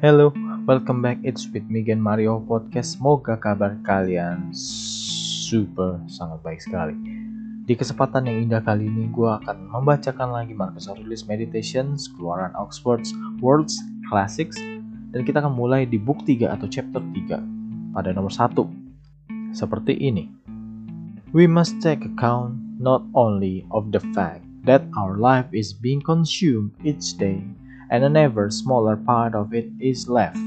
Hello, welcome back. It's with Megan Mario Podcast. Semoga kabar kalian super sangat baik sekali. Di kesempatan yang indah kali ini, gue akan membacakan lagi Marcus Aurelius Meditations, keluaran Oxford's World's Classics, dan kita akan mulai di book 3 atau chapter 3 pada nomor 1. Seperti ini. We must take account not only of the fact that our life is being consumed each day and an ever smaller part of it is left.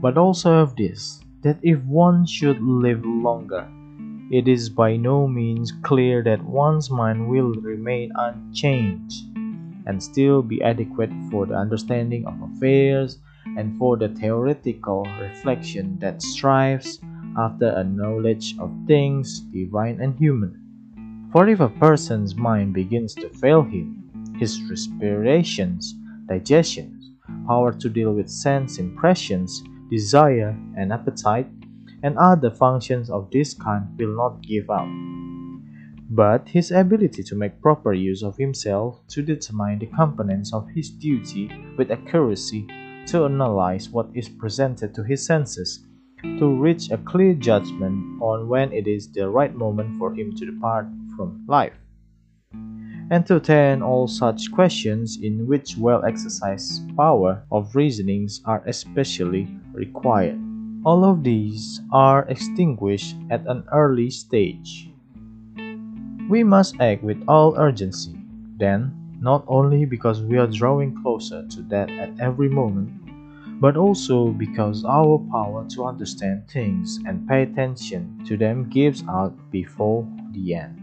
But also of this, that if one should live longer, it is by no means clear that one's mind will remain unchanged and still be adequate for the understanding of affairs and for the theoretical reflection that strives after a knowledge of things divine and human. For if a person's mind begins to fail him, his respirations digestion, power to deal with sense impressions, desire, and appetite, and other functions of this kind will not give up. But his ability to make proper use of himself, to determine the components of his duty with accuracy, to analyze what is presented to his senses, to reach a clear judgment on when it is the right moment for him to depart from life entertain all such questions in which well exercised power of reasonings are especially required. All of these are extinguished at an early stage. We must act with all urgency, then, not only because we are drawing closer to that at every moment, but also because our power to understand things and pay attention to them gives out before the end.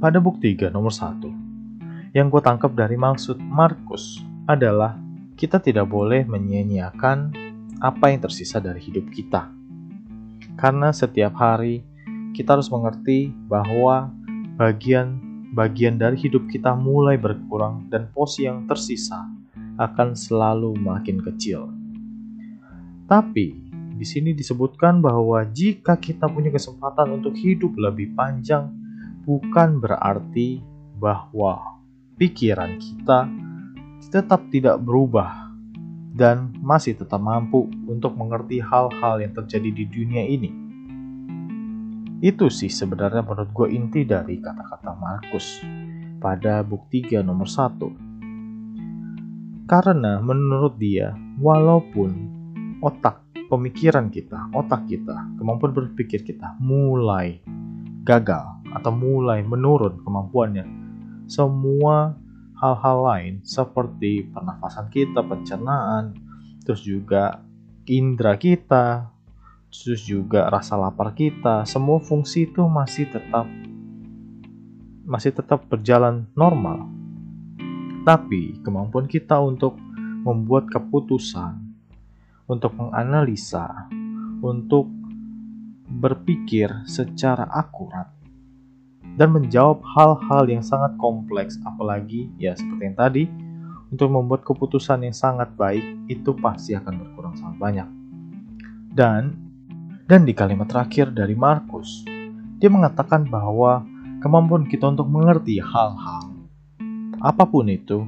Pada bukti 3 nomor 1, yang gue tangkap dari maksud Markus adalah kita tidak boleh menyia-nyiakan apa yang tersisa dari hidup kita. Karena setiap hari kita harus mengerti bahwa bagian-bagian dari hidup kita mulai berkurang dan pos yang tersisa akan selalu makin kecil. Tapi di sini disebutkan bahwa jika kita punya kesempatan untuk hidup lebih panjang bukan berarti bahwa pikiran kita tetap tidak berubah dan masih tetap mampu untuk mengerti hal-hal yang terjadi di dunia ini. Itu sih sebenarnya menurut gue inti dari kata-kata Markus pada bukti 3 nomor 1. Karena menurut dia, walaupun otak pemikiran kita, otak kita, kemampuan berpikir kita mulai gagal atau mulai menurun kemampuannya. Semua hal-hal lain seperti pernafasan kita, pencernaan, terus juga indera kita, terus juga rasa lapar kita, semua fungsi itu masih tetap masih tetap berjalan normal. Tapi kemampuan kita untuk membuat keputusan, untuk menganalisa, untuk berpikir secara akurat dan menjawab hal-hal yang sangat kompleks apalagi ya seperti yang tadi untuk membuat keputusan yang sangat baik itu pasti akan berkurang sangat banyak. Dan dan di kalimat terakhir dari Markus, dia mengatakan bahwa kemampuan kita untuk mengerti hal-hal apa pun itu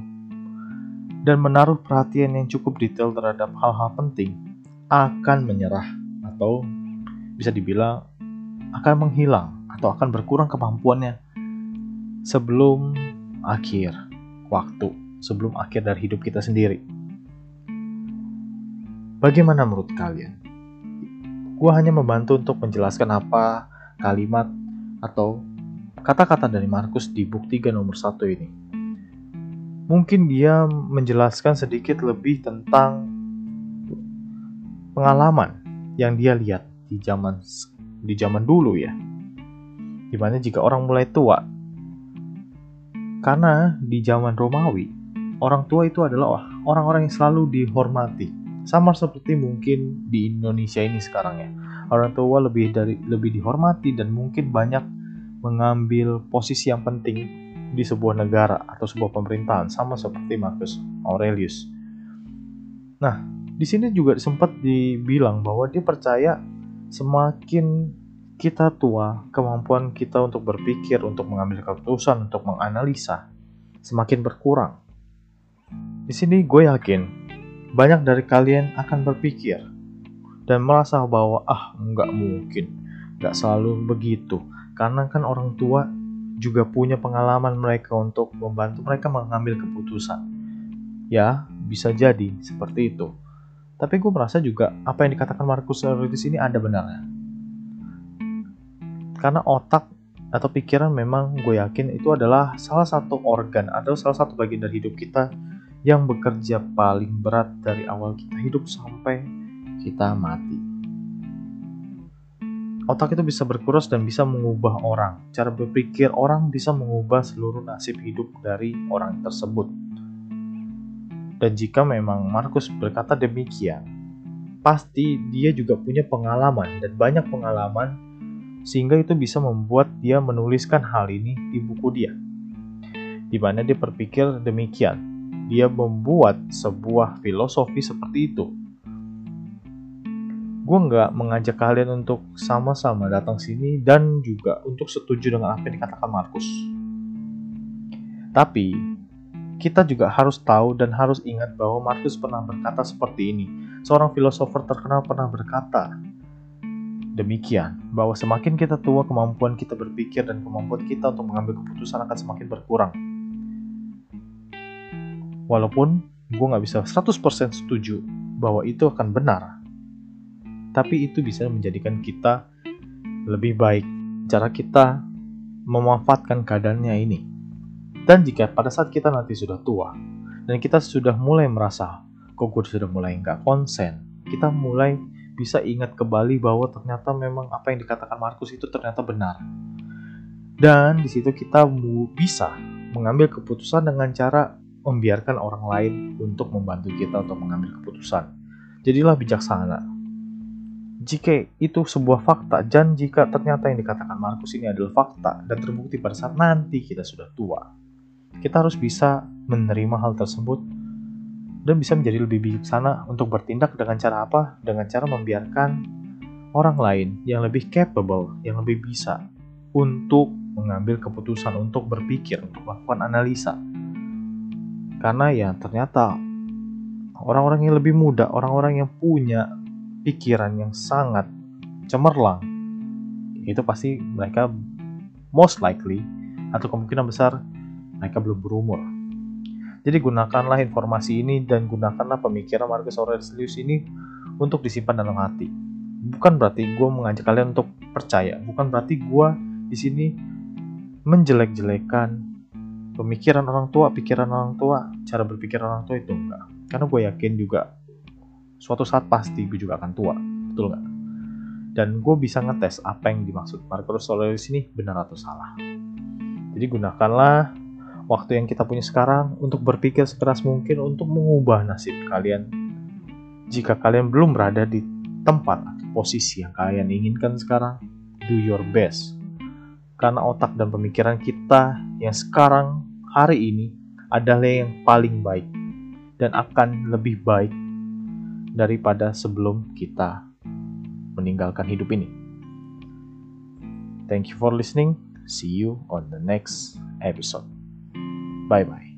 dan menaruh perhatian yang cukup detail terhadap hal-hal penting akan menyerah atau bisa dibilang akan menghilang atau akan berkurang kemampuannya sebelum akhir waktu, sebelum akhir dari hidup kita sendiri. Bagaimana menurut kalian? Gua hanya membantu untuk menjelaskan apa kalimat atau kata-kata dari Markus di buk 3 nomor 1 ini. Mungkin dia menjelaskan sedikit lebih tentang pengalaman yang dia lihat di zaman di zaman dulu ya Di mana jika orang mulai tua, karena di zaman Romawi, orang tua itu adalah orang-orang yang selalu dihormati. Sama seperti mungkin di Indonesia ini sekarang ya. Orang tua lebih dari lebih dihormati dan mungkin banyak mengambil posisi yang penting di sebuah negara atau sebuah pemerintahan sama seperti Marcus Aurelius. Nah, di sini juga sempat dibilang bahwa dia percaya semakin kita tua, kemampuan kita untuk berpikir, untuk mengambil keputusan, untuk menganalisa semakin berkurang. Di sini gue yakin banyak dari kalian akan berpikir dan merasa bahwa ah nggak mungkin, nggak selalu begitu. Karena kan orang tua juga punya pengalaman mereka untuk membantu mereka mengambil keputusan. Ya, bisa jadi seperti itu. Tapi gue merasa juga apa yang dikatakan Marcus Aurelius ini ada benarnya. Karena otak atau pikiran memang gue yakin itu adalah salah satu organ atau salah satu bagian dari hidup kita yang bekerja paling berat dari awal kita hidup sampai kita mati. Otak itu bisa berkurus dan bisa mengubah orang. Cara berpikir orang bisa mengubah seluruh nasib hidup dari orang tersebut. Dan jika memang Markus berkata demikian, pasti dia juga punya pengalaman dan banyak pengalaman sehingga itu bisa membuat dia menuliskan hal ini di buku dia. Di mana dia berpikir demikian dia membuat sebuah filosofi seperti itu. Gue nggak mengajak kalian untuk sama-sama datang sini dan juga untuk setuju dengan apa yang dikatakan Markus. Tapi, kita juga harus tahu dan harus ingat bahwa Markus pernah berkata seperti ini. Seorang filosofer terkenal pernah berkata, demikian bahwa semakin kita tua kemampuan kita berpikir dan kemampuan kita untuk mengambil keputusan akan semakin berkurang Walaupun gue gak bisa 100% setuju bahwa itu akan benar, tapi itu bisa menjadikan kita lebih baik. Cara kita memanfaatkan keadaannya ini. Dan jika pada saat kita nanti sudah tua, dan kita sudah mulai merasa, kok gue sudah mulai nggak konsen, kita mulai bisa ingat kembali bahwa ternyata memang apa yang dikatakan Markus itu ternyata benar. Dan di situ kita bisa mengambil keputusan dengan cara membiarkan orang lain untuk membantu kita untuk mengambil keputusan. Jadilah bijaksana. Jika itu sebuah fakta, dan jika ternyata yang dikatakan Markus ini adalah fakta dan terbukti pada saat nanti kita sudah tua, kita harus bisa menerima hal tersebut dan bisa menjadi lebih bijaksana untuk bertindak dengan cara apa? Dengan cara membiarkan orang lain yang lebih capable, yang lebih bisa untuk mengambil keputusan, untuk berpikir, untuk melakukan analisa karena ya ternyata orang-orang yang lebih muda, orang-orang yang punya pikiran yang sangat cemerlang, itu pasti mereka most likely atau kemungkinan besar mereka belum berumur. Jadi gunakanlah informasi ini dan gunakanlah pemikiran Marcus Aurelius ini untuk disimpan dalam hati. Bukan berarti gue mengajak kalian untuk percaya, bukan berarti gue di sini menjelek-jelekan pemikiran orang tua, pikiran orang tua, cara berpikir orang tua itu enggak. Karena gue yakin juga suatu saat pasti gue juga akan tua, betul nggak? Dan gue bisa ngetes apa yang dimaksud Marcus Aurelius ini benar atau salah. Jadi gunakanlah waktu yang kita punya sekarang untuk berpikir sekeras mungkin untuk mengubah nasib kalian. Jika kalian belum berada di tempat posisi yang kalian inginkan sekarang, do your best karena otak dan pemikiran kita yang sekarang hari ini adalah yang paling baik dan akan lebih baik daripada sebelum kita meninggalkan hidup ini. Thank you for listening. See you on the next episode. Bye bye.